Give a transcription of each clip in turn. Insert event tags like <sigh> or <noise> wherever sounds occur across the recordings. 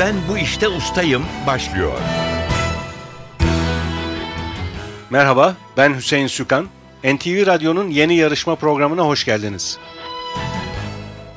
Ben bu işte ustayım başlıyor. Merhaba, ben Hüseyin Sükan. NTV Radyo'nun yeni yarışma programına hoş geldiniz.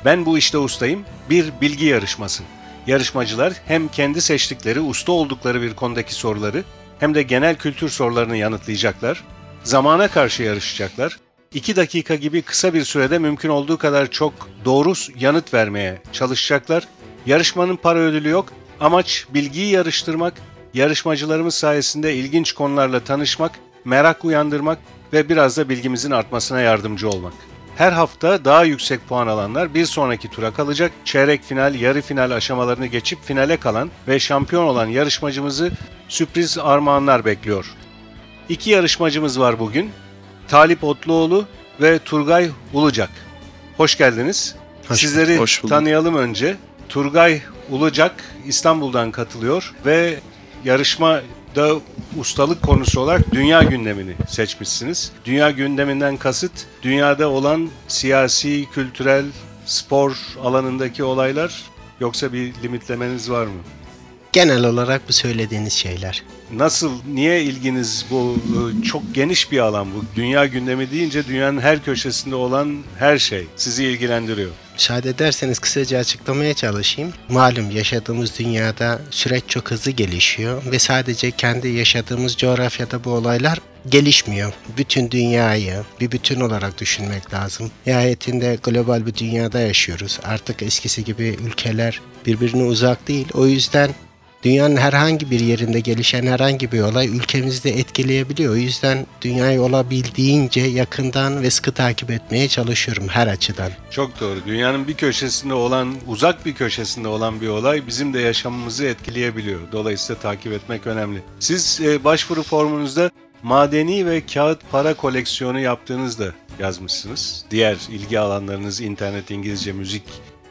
Ben bu işte ustayım, bir bilgi yarışması. Yarışmacılar hem kendi seçtikleri, usta oldukları bir konudaki soruları hem de genel kültür sorularını yanıtlayacaklar. Zamana karşı yarışacaklar. 2 dakika gibi kısa bir sürede mümkün olduğu kadar çok doğru yanıt vermeye çalışacaklar. Yarışmanın para ödülü yok. Amaç bilgiyi yarıştırmak, yarışmacılarımız sayesinde ilginç konularla tanışmak, merak uyandırmak ve biraz da bilgimizin artmasına yardımcı olmak. Her hafta daha yüksek puan alanlar bir sonraki tura kalacak. Çeyrek final, yarı final aşamalarını geçip finale kalan ve şampiyon olan yarışmacımızı sürpriz armağanlar bekliyor. İki yarışmacımız var bugün. Talip Otluoğlu ve Turgay Ulucak. Hoş geldiniz. Hoş- Sizleri hoş bulduk. tanıyalım önce. Turgay Ulucak İstanbul'dan katılıyor ve yarışmada ustalık konusu olarak dünya gündemini seçmişsiniz. Dünya gündeminden kasıt dünyada olan siyasi, kültürel, spor alanındaki olaylar yoksa bir limitlemeniz var mı? Genel olarak bu söylediğiniz şeyler. Nasıl, niye ilginiz bu e, çok geniş bir alan bu? Dünya gündemi deyince dünyanın her köşesinde olan her şey sizi ilgilendiriyor. Müsaade ederseniz kısaca açıklamaya çalışayım. Malum yaşadığımız dünyada süreç çok hızlı gelişiyor ve sadece kendi yaşadığımız coğrafyada bu olaylar gelişmiyor. Bütün dünyayı bir bütün olarak düşünmek lazım. Nihayetinde global bir dünyada yaşıyoruz. Artık eskisi gibi ülkeler birbirine uzak değil. O yüzden Dünyanın herhangi bir yerinde gelişen herhangi bir olay ülkemizde etkileyebiliyor. O yüzden dünyayı olabildiğince yakından ve sıkı takip etmeye çalışıyorum her açıdan. Çok doğru. Dünyanın bir köşesinde olan, uzak bir köşesinde olan bir olay bizim de yaşamımızı etkileyebiliyor. Dolayısıyla takip etmek önemli. Siz e, başvuru formunuzda madeni ve kağıt para koleksiyonu yaptığınızda yazmışsınız. Diğer ilgi alanlarınız internet, İngilizce, müzik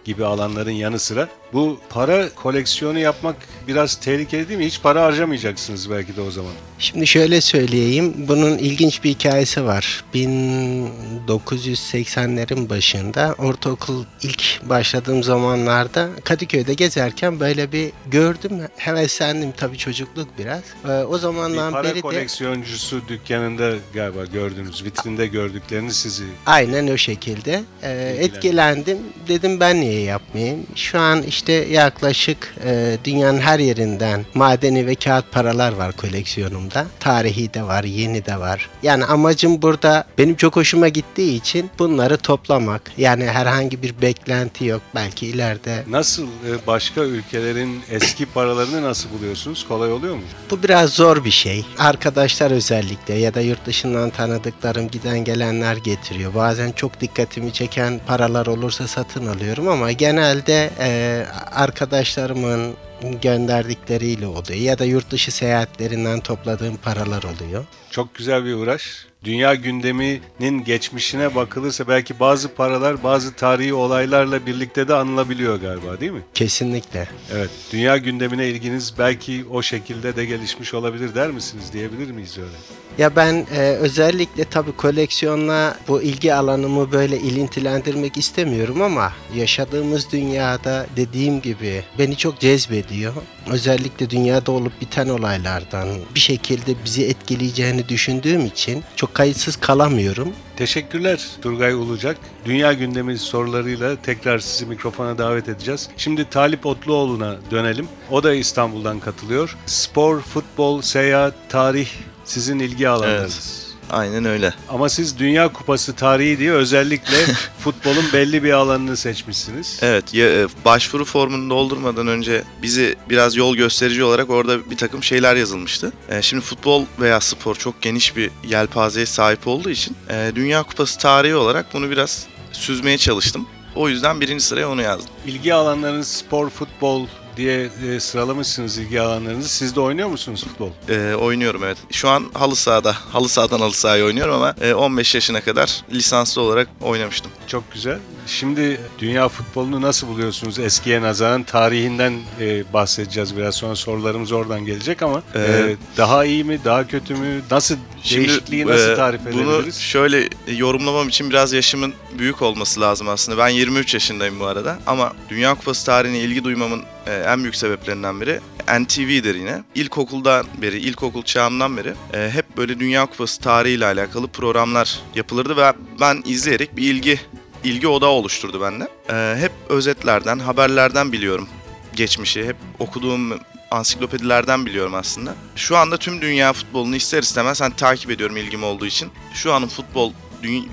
gibi alanların yanı sıra bu para koleksiyonu yapmak biraz tehlikeli değil mi? Hiç para harcamayacaksınız belki de o zaman. Şimdi şöyle söyleyeyim. Bunun ilginç bir hikayesi var. 1980'lerin başında ortaokul ilk başladığım zamanlarda Kadıköy'de gezerken böyle bir gördüm. Heveslendim tabii çocukluk biraz. Ee, o Bir zamandan para beri de koleksiyoncusu dükkanında galiba gördünüz. Vitrinde gördüklerini sizi Aynen o şekilde. Ee, etkilendim. Dedim ben niye yapmayayım? Şu an işte yaklaşık e, dünyanın her yerinden madeni ve kağıt paralar var koleksiyonumda. Tarihi de var, yeni de var. Yani amacım burada benim çok hoşuma gittiği için bunları toplamak. Yani herhangi bir beklenti yok. Belki ileride Nasıl e, başka ülkelerin eski paralarını nasıl buluyorsunuz? Kolay oluyor mu? Bu biraz zor bir şey. Arkadaşlar özellikle ya da yurt dışından tanıdıklarım giden gelenler getiriyor. Bazen çok dikkatimi çeken paralar olursa satın alıyorum ama genelde e, arkadaşlarımın gönderdikleriyle oluyor ya da yurt dışı seyahatlerinden topladığım paralar oluyor. Çok güzel bir uğraş. Dünya gündeminin geçmişine bakılırsa belki bazı paralar bazı tarihi olaylarla birlikte de anılabiliyor galiba değil mi? Kesinlikle. Evet. Dünya gündemine ilginiz belki o şekilde de gelişmiş olabilir der misiniz? Diyebilir miyiz öyle? Ya ben e, özellikle tabii koleksiyonla bu ilgi alanımı böyle ilintilendirmek istemiyorum ama yaşadığımız dünyada dediğim gibi beni çok cezbediyor. Özellikle dünyada olup biten olaylardan bir şekilde bizi etkileyeceğini düşündüğüm için çok kayıtsız kalamıyorum. Teşekkürler Turgay Ulucak. Dünya gündemi sorularıyla tekrar sizi mikrofona davet edeceğiz. Şimdi Talip Otluoğlu'na dönelim. O da İstanbul'dan katılıyor. Spor, futbol, seyahat, tarih sizin ilgi alanlarınız. Aynen öyle. Ama siz Dünya Kupası tarihi diye özellikle <laughs> futbolun belli bir alanını seçmişsiniz. Evet, ya- e, başvuru formunu doldurmadan önce bizi biraz yol gösterici olarak orada bir takım şeyler yazılmıştı. E, Şimdi futbol veya spor çok geniş bir yelpazeye sahip olduğu için e, Dünya Kupası tarihi olarak bunu biraz süzmeye çalıştım. O yüzden birinci sıraya onu yazdım. İlgi alanlarınız spor, futbol diye e, sıralamışsınız ilgi alanlarınızı. Siz de oynuyor musunuz futbol? E, oynuyorum evet. Şu an halı sahada, halı sahadan halı sahaya oynuyorum ama e, 15 yaşına kadar lisanslı olarak oynamıştım. Çok güzel. Şimdi dünya futbolunu nasıl buluyorsunuz eskiye nazaran? Tarihinden e, bahsedeceğiz biraz sonra sorularımız oradan gelecek ama e, Ee, daha iyi mi, daha kötü mü? Nasıl değişikliği nasıl e, tarif Bunu edebiliriz? şöyle yorumlamam için biraz yaşımın büyük olması lazım aslında. Ben 23 yaşındayım bu arada ama Dünya Kupası tarihine ilgi duymamın e, en büyük sebeplerinden biri NTV'dir yine. İlkokuldan beri, ilkokul çağımdan beri e, hep böyle Dünya Kupası tarihiyle alakalı programlar yapılırdı ve ben izleyerek bir ilgi ilgi odağı oluşturdu bende. E, hep özetlerden, haberlerden biliyorum geçmişi. Hep okuduğum ansiklopedilerden biliyorum aslında. Şu anda tüm dünya futbolunu ister istemez hani takip ediyorum ilgim olduğu için. Şu anın futbol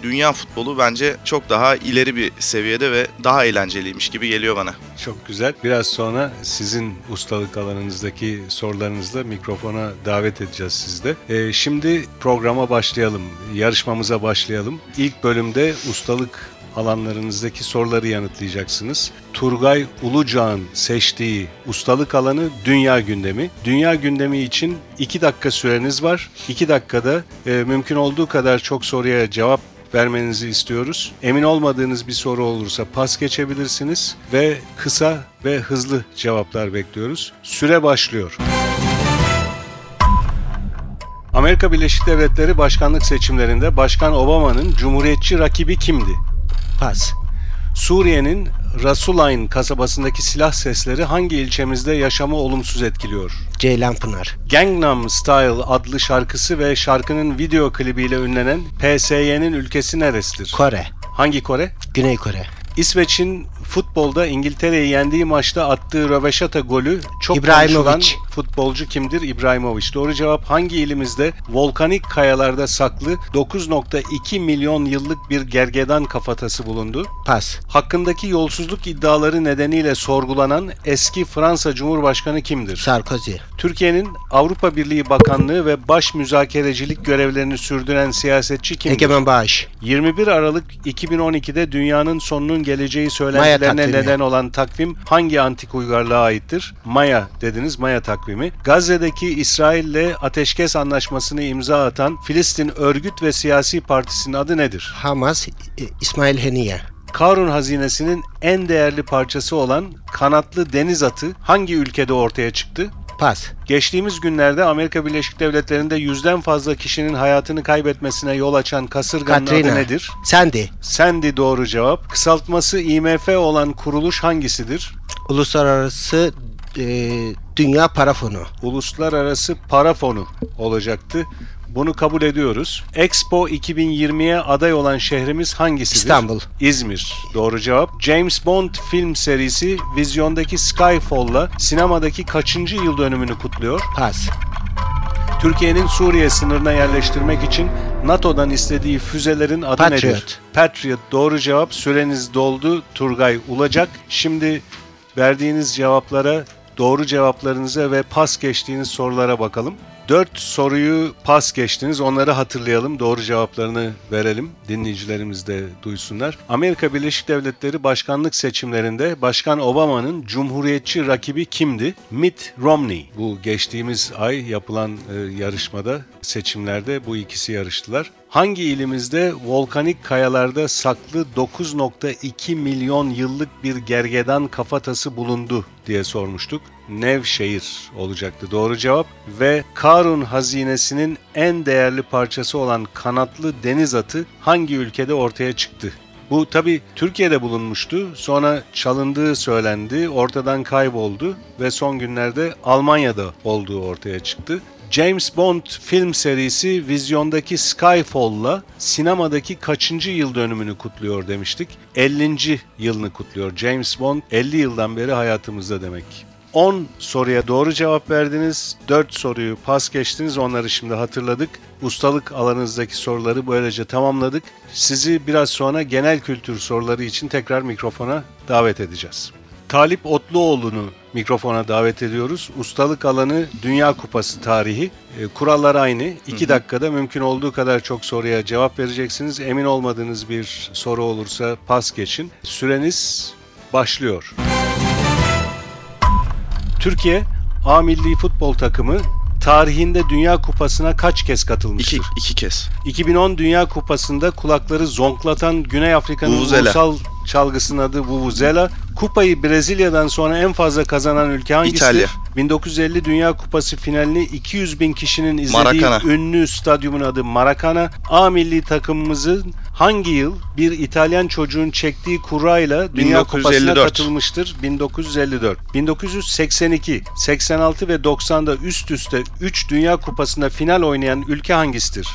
dünya futbolu bence çok daha ileri bir seviyede ve daha eğlenceliymiş gibi geliyor bana. Çok güzel. Biraz sonra sizin ustalık alanınızdaki sorularınızla mikrofona davet edeceğiz sizde. Ee, şimdi programa başlayalım. Yarışmamıza başlayalım. İlk bölümde ustalık alanlarınızdaki soruları yanıtlayacaksınız. Turgay Ulucağ'ın seçtiği ustalık alanı dünya gündemi. Dünya gündemi için 2 dakika süreniz var. 2 dakikada e, mümkün olduğu kadar çok soruya cevap vermenizi istiyoruz. Emin olmadığınız bir soru olursa pas geçebilirsiniz ve kısa ve hızlı cevaplar bekliyoruz. Süre başlıyor. Amerika Birleşik Devletleri başkanlık seçimlerinde Başkan Obama'nın cumhuriyetçi rakibi kimdi? Pas. Suriye'nin Rasulayn kasabasındaki silah sesleri hangi ilçemizde yaşamı olumsuz etkiliyor? Ceylan Pınar. Gangnam Style adlı şarkısı ve şarkının video klibiyle ünlenen PSY'nin ülkesi neresidir? Kore. Hangi Kore? Güney Kore. İsveç'in futbolda İngiltere'yi yendiği maçta attığı röveşata golü çok İbrahimovic. konuşulan futbolcu kimdir? İbrahimovic. Doğru cevap hangi ilimizde volkanik kayalarda saklı 9.2 milyon yıllık bir gergedan kafatası bulundu? Pas. Hakkındaki yolsuzluk iddiaları nedeniyle sorgulanan eski Fransa Cumhurbaşkanı kimdir? Sarkozy. Türkiye'nin Avrupa Birliği Bakanlığı ve baş müzakerecilik görevlerini sürdüren siyasetçi kimdir? Egemen Bağış. 21 Aralık 2012'de dünyanın sonunun geleceği söylentilerine takvimi. neden olan takvim hangi antik uygarlığa aittir? Maya dediniz, Maya takvimi. Gazze'deki İsrail'le ateşkes anlaşmasını imza atan Filistin Örgüt ve Siyasi Partisi'nin adı nedir? Hamas. İsmail Heniye. Karun hazinesinin en değerli parçası olan kanatlı deniz atı hangi ülkede ortaya çıktı? Pas. Geçtiğimiz günlerde Amerika Birleşik Devletleri'nde yüzden fazla kişinin hayatını kaybetmesine yol açan kasırganın Katrina. adı nedir? Sandy. Sandy doğru cevap. Kısaltması IMF olan kuruluş hangisidir? Uluslararası e, Dünya Para Fonu. Uluslararası Para Fonu olacaktı. Bunu kabul ediyoruz. Expo 2020'ye aday olan şehrimiz hangisidir? İstanbul. İzmir. Doğru cevap. James Bond film serisi vizyondaki Skyfall'la sinemadaki kaçıncı yıl dönümünü kutluyor? Pas. Türkiye'nin Suriye sınırına yerleştirmek için NATO'dan istediği füzelerin adı Patriot. nedir? Patriot. Doğru cevap. Süreniz doldu. Turgay Ulacak. Şimdi verdiğiniz cevaplara, doğru cevaplarınıza ve pas geçtiğiniz sorulara bakalım. Dört soruyu pas geçtiniz. Onları hatırlayalım. Doğru cevaplarını verelim. Dinleyicilerimiz de duysunlar. Amerika Birleşik Devletleri başkanlık seçimlerinde Başkan Obama'nın cumhuriyetçi rakibi kimdi? Mitt Romney. Bu geçtiğimiz ay yapılan e, yarışmada, seçimlerde bu ikisi yarıştılar. Hangi ilimizde volkanik kayalarda saklı 9.2 milyon yıllık bir gergedan kafatası bulundu diye sormuştuk. Nevşehir olacaktı doğru cevap ve Karun hazinesinin en değerli parçası olan kanatlı deniz atı hangi ülkede ortaya çıktı? Bu tabi Türkiye'de bulunmuştu. Sonra çalındığı söylendi, ortadan kayboldu ve son günlerde Almanya'da olduğu ortaya çıktı. James Bond film serisi vizyondaki Skyfall'la sinemadaki kaçıncı yıl dönümünü kutluyor demiştik. 50. yılını kutluyor. James Bond 50 yıldan beri hayatımızda demek. 10 soruya doğru cevap verdiniz. 4 soruyu pas geçtiniz. Onları şimdi hatırladık. Ustalık alanınızdaki soruları böylece tamamladık. Sizi biraz sonra genel kültür soruları için tekrar mikrofona davet edeceğiz. Talip Otluoğlu'nu mikrofona davet ediyoruz. Ustalık alanı Dünya Kupası tarihi. E, kurallar aynı. 2 dakikada mümkün olduğu kadar çok soruya cevap vereceksiniz. Emin olmadığınız bir soru olursa pas geçin. Süreniz başlıyor. Türkiye A milli futbol takımı tarihinde Dünya Kupası'na kaç kez katılmıştır? İki, iki kez. 2010 Dünya Kupası'nda kulakları zonklatan Güney Afrika'nın Vuvuzela. ulusal çalgısının adı Vuvuzela. Kupayı Brezilya'dan sonra en fazla kazanan ülke hangisidir? İtalya. 1950 Dünya Kupası finalini 200 bin kişinin izlediği Maracana. ünlü stadyumun adı Maracana. A milli takımımızın hangi yıl bir İtalyan çocuğun çektiği kurayla Dünya Kupası'na 1954. katılmıştır? 1954. 1982, 86 ve 90'da üst üste 3 Dünya Kupası'nda final oynayan ülke hangisidir?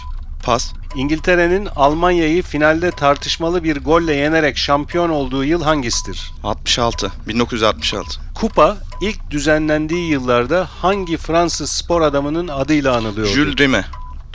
Pas. İngiltere'nin Almanya'yı finalde tartışmalı bir golle yenerek şampiyon olduğu yıl hangisidir? 66. 1966. Kupa ilk düzenlendiği yıllarda hangi Fransız spor adamının adıyla anılıyordu? Jules Rimet.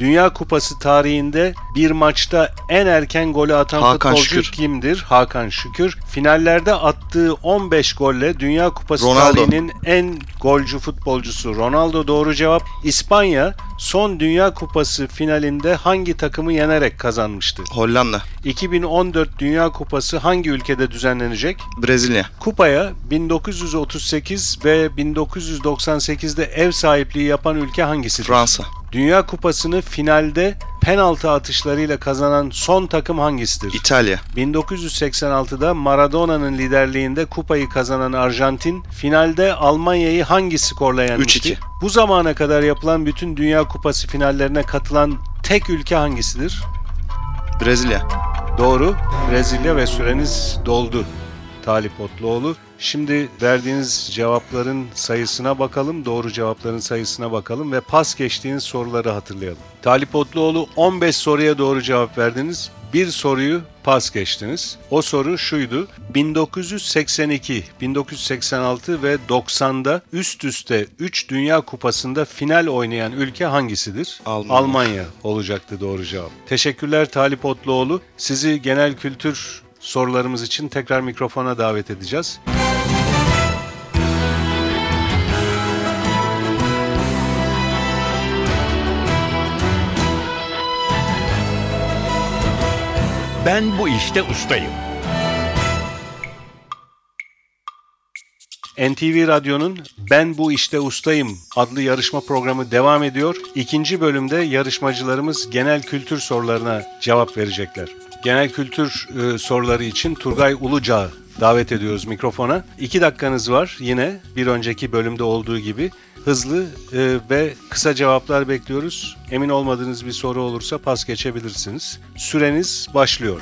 Dünya Kupası tarihinde bir maçta en erken golü atan Hakan futbolcu Şükür. kimdir? Hakan Şükür. Finallerde attığı 15 golle Dünya Kupası Ronaldo. tarihinin en golcü futbolcusu Ronaldo doğru cevap. İspanya son Dünya Kupası finalinde hangi takımı yenerek kazanmıştı? Hollanda. 2014 Dünya Kupası hangi ülkede düzenlenecek? Brezilya. Kupaya 1938 ve 1998'de ev sahipliği yapan ülke hangisidir? Fransa. Dünya Kupası'nı finalde penaltı atışlarıyla kazanan son takım hangisidir? İtalya. 1986'da Maradona'nın liderliğinde kupayı kazanan Arjantin finalde Almanya'yı hangi skorla yenmişti? 3-2. Bu zamana kadar yapılan bütün Dünya Kupası finallerine katılan tek ülke hangisidir? Brezilya. Doğru. Brezilya ve süreniz doldu. Talip Otluoğlu. Şimdi verdiğiniz cevapların sayısına bakalım, doğru cevapların sayısına bakalım ve pas geçtiğiniz soruları hatırlayalım. Talip Otluoğlu 15 soruya doğru cevap verdiniz. Bir soruyu pas geçtiniz. O soru şuydu. 1982, 1986 ve 90'da üst üste 3 Dünya Kupası'nda final oynayan ülke hangisidir? Almanya. Almanya olacaktı doğru cevap. Teşekkürler Talip Otluoğlu. Sizi genel kültür sorularımız için tekrar mikrofona davet edeceğiz. Ben bu işte ustayım. NTV Radyo'nun Ben Bu İşte Ustayım adlı yarışma programı devam ediyor. İkinci bölümde yarışmacılarımız genel kültür sorularına cevap verecekler. Genel kültür e, soruları için Turgay Ulucağ'ı davet ediyoruz mikrofona. İki dakikanız var yine bir önceki bölümde olduğu gibi. Hızlı e, ve kısa cevaplar bekliyoruz. Emin olmadığınız bir soru olursa pas geçebilirsiniz. Süreniz başlıyor.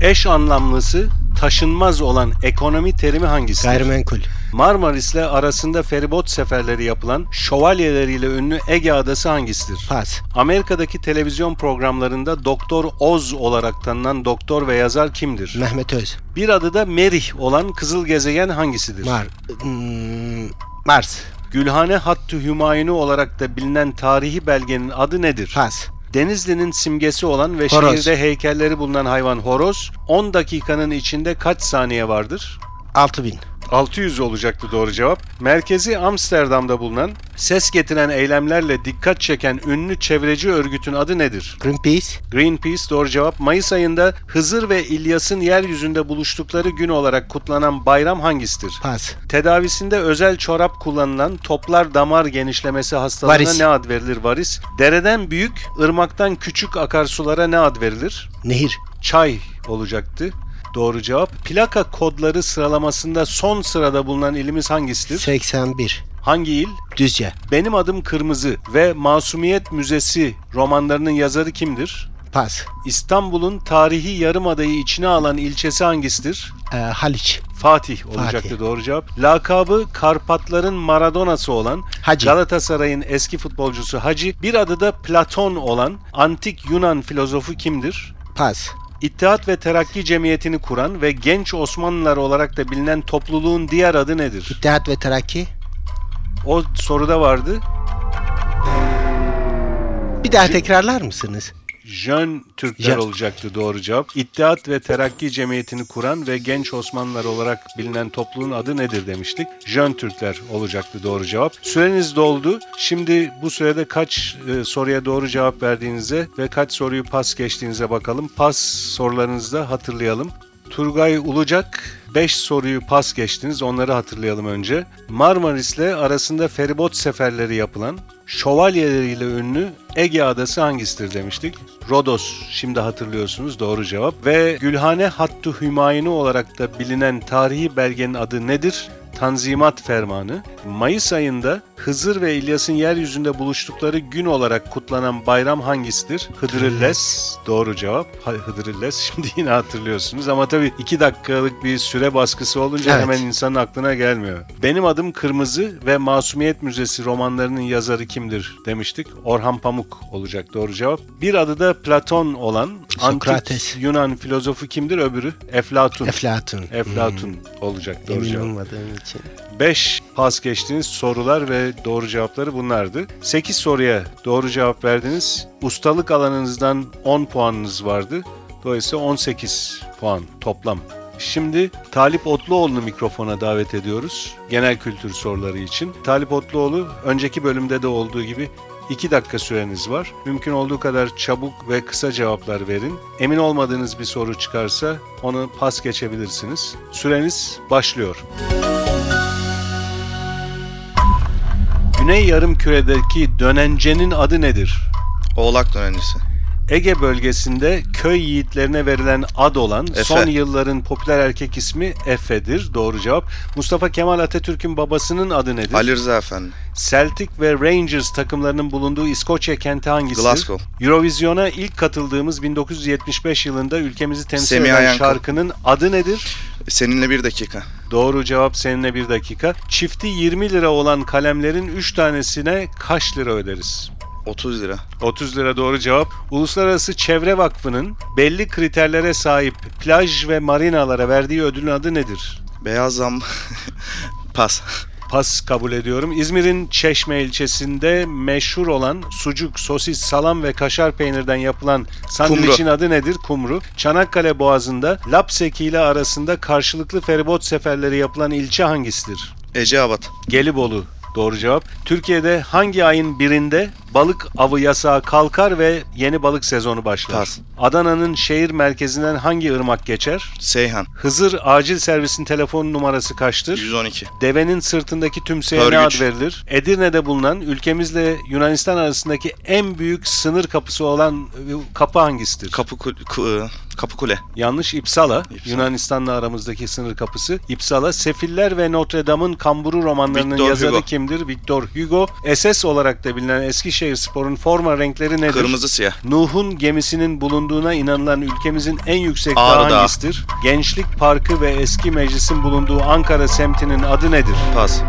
Eş anlamlısı taşınmaz olan ekonomi terimi hangisidir? Gayrimenkul. Marmaris'le arasında feribot seferleri yapılan şövalyeleriyle ünlü Ege Adası hangisidir? Pas. Amerika'daki televizyon programlarında Doktor Oz olarak tanınan doktor ve yazar kimdir? Mehmet Öz. Bir adı da Merih olan kızıl gezegen hangisidir? Mar. Hmm, Mars. Gülhane Hattı Hümayunu olarak da bilinen tarihi belgenin adı nedir? Pas. Denizli'nin simgesi olan ve Horoz. şehirde heykelleri bulunan hayvan horoz 10 dakikanın içinde kaç saniye vardır? 6000. 600 olacaktı doğru cevap. Merkezi Amsterdam'da bulunan ses getiren eylemlerle dikkat çeken ünlü çevreci örgütün adı nedir? Greenpeace. Greenpeace doğru cevap. Mayıs ayında Hızır ve İlyas'ın yeryüzünde buluştukları gün olarak kutlanan bayram hangisidir? Pas. Tedavisinde özel çorap kullanılan toplar damar genişlemesi hastalığına Varis. ne ad verilir? Varis. Dereden büyük, ırmaktan küçük akarsulara ne ad verilir? Nehir. Çay olacaktı. Doğru cevap. Plaka kodları sıralamasında son sırada bulunan ilimiz hangisidir? 81. Hangi il? Düzce. Benim adım Kırmızı ve Masumiyet Müzesi romanlarının yazarı kimdir? Pas. İstanbul'un tarihi yarımadayı içine alan ilçesi hangisidir? Ee, Haliç. Fatih olacaktı Fatih. doğru cevap. Lakabı Karpatların Maradona'sı olan Hacı. Galatasaray'ın eski futbolcusu Hacı, bir adı da Platon olan antik Yunan filozofu kimdir? Pas. İttihat ve Terakki Cemiyeti'ni kuran ve genç Osmanlılar olarak da bilinen topluluğun diğer adı nedir? İttihat ve Terakki. O soruda vardı. Bir daha tekrarlar mısınız? Jön Türkler Jön. olacaktı doğru cevap. İttihat ve Terakki Cemiyeti'ni kuran ve genç Osmanlılar olarak bilinen topluluğun adı nedir demiştik. Jön Türkler olacaktı doğru cevap. Süreniz doldu. Şimdi bu sürede kaç e, soruya doğru cevap verdiğinize ve kaç soruyu pas geçtiğinize bakalım. Pas sorularınızı da hatırlayalım. Turgay Ulucak 5 soruyu pas geçtiniz. Onları hatırlayalım önce. Marmaris'le arasında feribot seferleri yapılan şövalyeleriyle ünlü Ege Adası hangisidir demiştik. Rodos şimdi hatırlıyorsunuz doğru cevap. Ve Gülhane Hattu Hümayunu olarak da bilinen tarihi belgenin adı nedir? Tanzimat Fermanı. Mayıs ayında Hızır ve İlyas'ın yeryüzünde buluştukları gün olarak kutlanan bayram hangisidir? Hıdrellez. Doğru cevap. Hıdrellez. <laughs> Şimdi yine hatırlıyorsunuz ama tabii iki dakikalık bir süre baskısı olunca Evet. hemen insanın aklına gelmiyor. Benim adım Kırmızı ve Masumiyet Müzesi romanlarının yazarı kimdir demiştik. Orhan Pamuk olacak doğru cevap. Bir adı da Platon olan Sokrates. antik Yunan filozofu kimdir? Öbürü Eflatun. Eflatun. Eflatun olacak Hmm, doğru Emin cevap. olmadığım için. 5 pas geçtiğiniz sorular ve doğru cevapları bunlardı. 8 soruya doğru cevap verdiniz. Ustalık alanınızdan 10 puanınız vardı. Dolayısıyla 18 puan toplam. Şimdi Talip Otluoğlu'nu mikrofona davet ediyoruz. Genel kültür soruları için. Talip Otluoğlu önceki bölümde de olduğu gibi 2 dakika süreniz var. Mümkün olduğu kadar çabuk ve kısa cevaplar verin. Emin olmadığınız bir soru çıkarsa onu pas geçebilirsiniz. Süreniz başlıyor. Güney Yarımküre'deki dönencenin adı nedir? Oğlak dönencisi. Ege bölgesinde köy yiğitlerine verilen ad olan Efe. son yılların popüler erkek ismi Efe'dir. Doğru cevap. Mustafa Kemal Atatürk'ün babasının adı nedir? Ali Rıza Efendi. Celtic ve Rangers takımlarının bulunduğu İskoçya kenti hangisidir? Glasgow. Eurovision'a ilk katıldığımız 1975 yılında ülkemizi temsil Semih eden Ayankıl. şarkının adı nedir? Seninle bir dakika. Doğru cevap seninle bir dakika. Çifti 20 lira olan kalemlerin 3 tanesine kaç lira öderiz? 30 lira. 30 lira doğru cevap. Uluslararası Çevre Vakfı'nın belli kriterlere sahip plaj ve marinalara verdiği ödülün adı nedir? Beyaz zam. <laughs> Pas. Pas kabul ediyorum. İzmir'in Çeşme ilçesinde meşhur olan sucuk, sosis, salam ve kaşar peynirden yapılan sandviçin adı nedir? Kumru. Çanakkale Boğazı'nda Lapseki ile arasında karşılıklı feribot seferleri yapılan ilçe hangisidir? Eceabat. Gelibolu doğru cevap. Türkiye'de hangi ayın birinde balık avı yasağı kalkar ve yeni balık sezonu başlar? Pas. Adana'nın şehir merkezinden hangi ırmak geçer? Seyhan. Hızır acil servisin telefon numarası kaçtır? 112. Devenin sırtındaki tümseye ne Hörgüç. ad verilir? Edirne'de bulunan ülkemizle Yunanistan arasındaki en büyük sınır kapısı olan e, kapı hangisidir? Kapı, kul- ku- kapı Kule. Yanlış İpsala. İpsala. Yunanistan'la aramızdaki sınır kapısı. İpsala. Sefiller ve Notre Dame'ın kamburu romanlarının Victor yazarı Hugo. kimdir? Victor Hugo. SS olarak da bilinen Eskişehir Spor'un forma renkleri nedir? Kırmızı siyah. Nuh'un gemisinin bulunduğuna inanılan ülkemizin en yüksek Ağrı dağı Dağı. hangisidir? Gençlik Parkı ve eski meclisin bulunduğu Ankara semtinin adı nedir? Pas.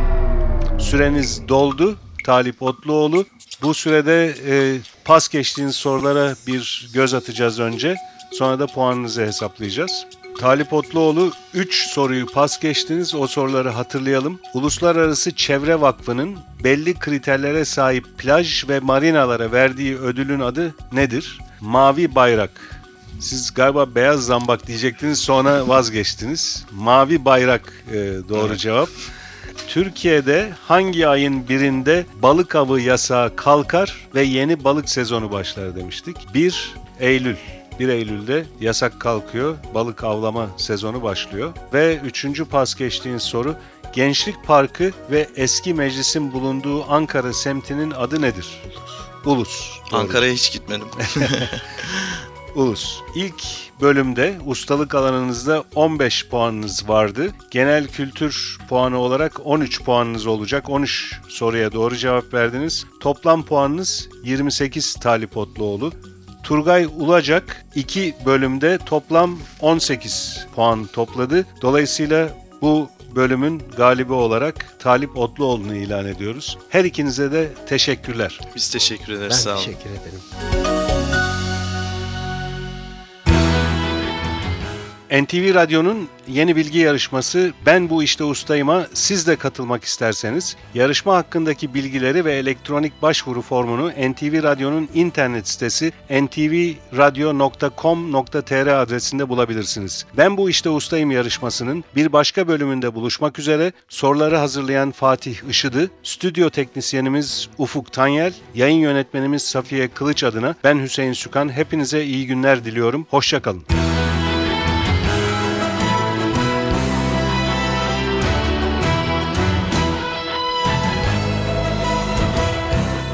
Süreniz doldu. Talip Otluoğlu. Bu sürede e, pas geçtiğiniz sorulara bir göz atacağız önce. Sonra da puanınızı hesaplayacağız. Talip Otluoğlu 3 soruyu pas geçtiniz. O soruları hatırlayalım. Uluslararası Çevre Vakfı'nın belli kriterlere sahip plaj ve marinalara verdiği ödülün adı nedir? Mavi Bayrak. Siz galiba beyaz zambak diyecektiniz sonra vazgeçtiniz. Mavi Bayrak e, doğru Evet. cevap. Türkiye'de hangi ayın birinde balık avı yasağı kalkar ve yeni balık sezonu başlar demiştik. 1 Eylül. 1 Eylül'de yasak kalkıyor, balık avlama sezonu başlıyor. Ve üçüncü pas geçtiğin soru, Gençlik Parkı ve eski meclisin bulunduğu Ankara semtinin adı nedir? Ulus. Doğru. Ankara'ya hiç gitmedim. <laughs> Ulus. İlk bölümde ustalık alanınızda 15 puanınız vardı. Genel kültür puanı olarak 13 puanınız olacak. 13 soruya doğru cevap verdiniz. Toplam puanınız 28 Talip Otluoğlu. Turgay Ulacak 2 bölümde toplam 18 puan topladı. Dolayısıyla bu bölümün galibi olarak Talip Otluoğlu'nu ilan ediyoruz. Her ikinize de teşekkürler. Biz teşekkür ederiz. Ben Sağ olun. teşekkür ederim. NTV Radyo'nun yeni bilgi yarışması Ben Bu İşte Ustayım'a siz de katılmak isterseniz yarışma hakkındaki bilgileri ve elektronik başvuru formunu NTV Radyo'nun internet sitesi ntvradio.com.tr adresinde bulabilirsiniz. Ben Bu İşte Ustayım yarışmasının bir başka bölümünde buluşmak üzere soruları hazırlayan Fatih Işıdı, stüdyo teknisyenimiz Ufuk Tanyel, yayın yönetmenimiz Safiye Kılıç adına ben Hüseyin Sükan hepinize iyi günler diliyorum. Hoşçakalın.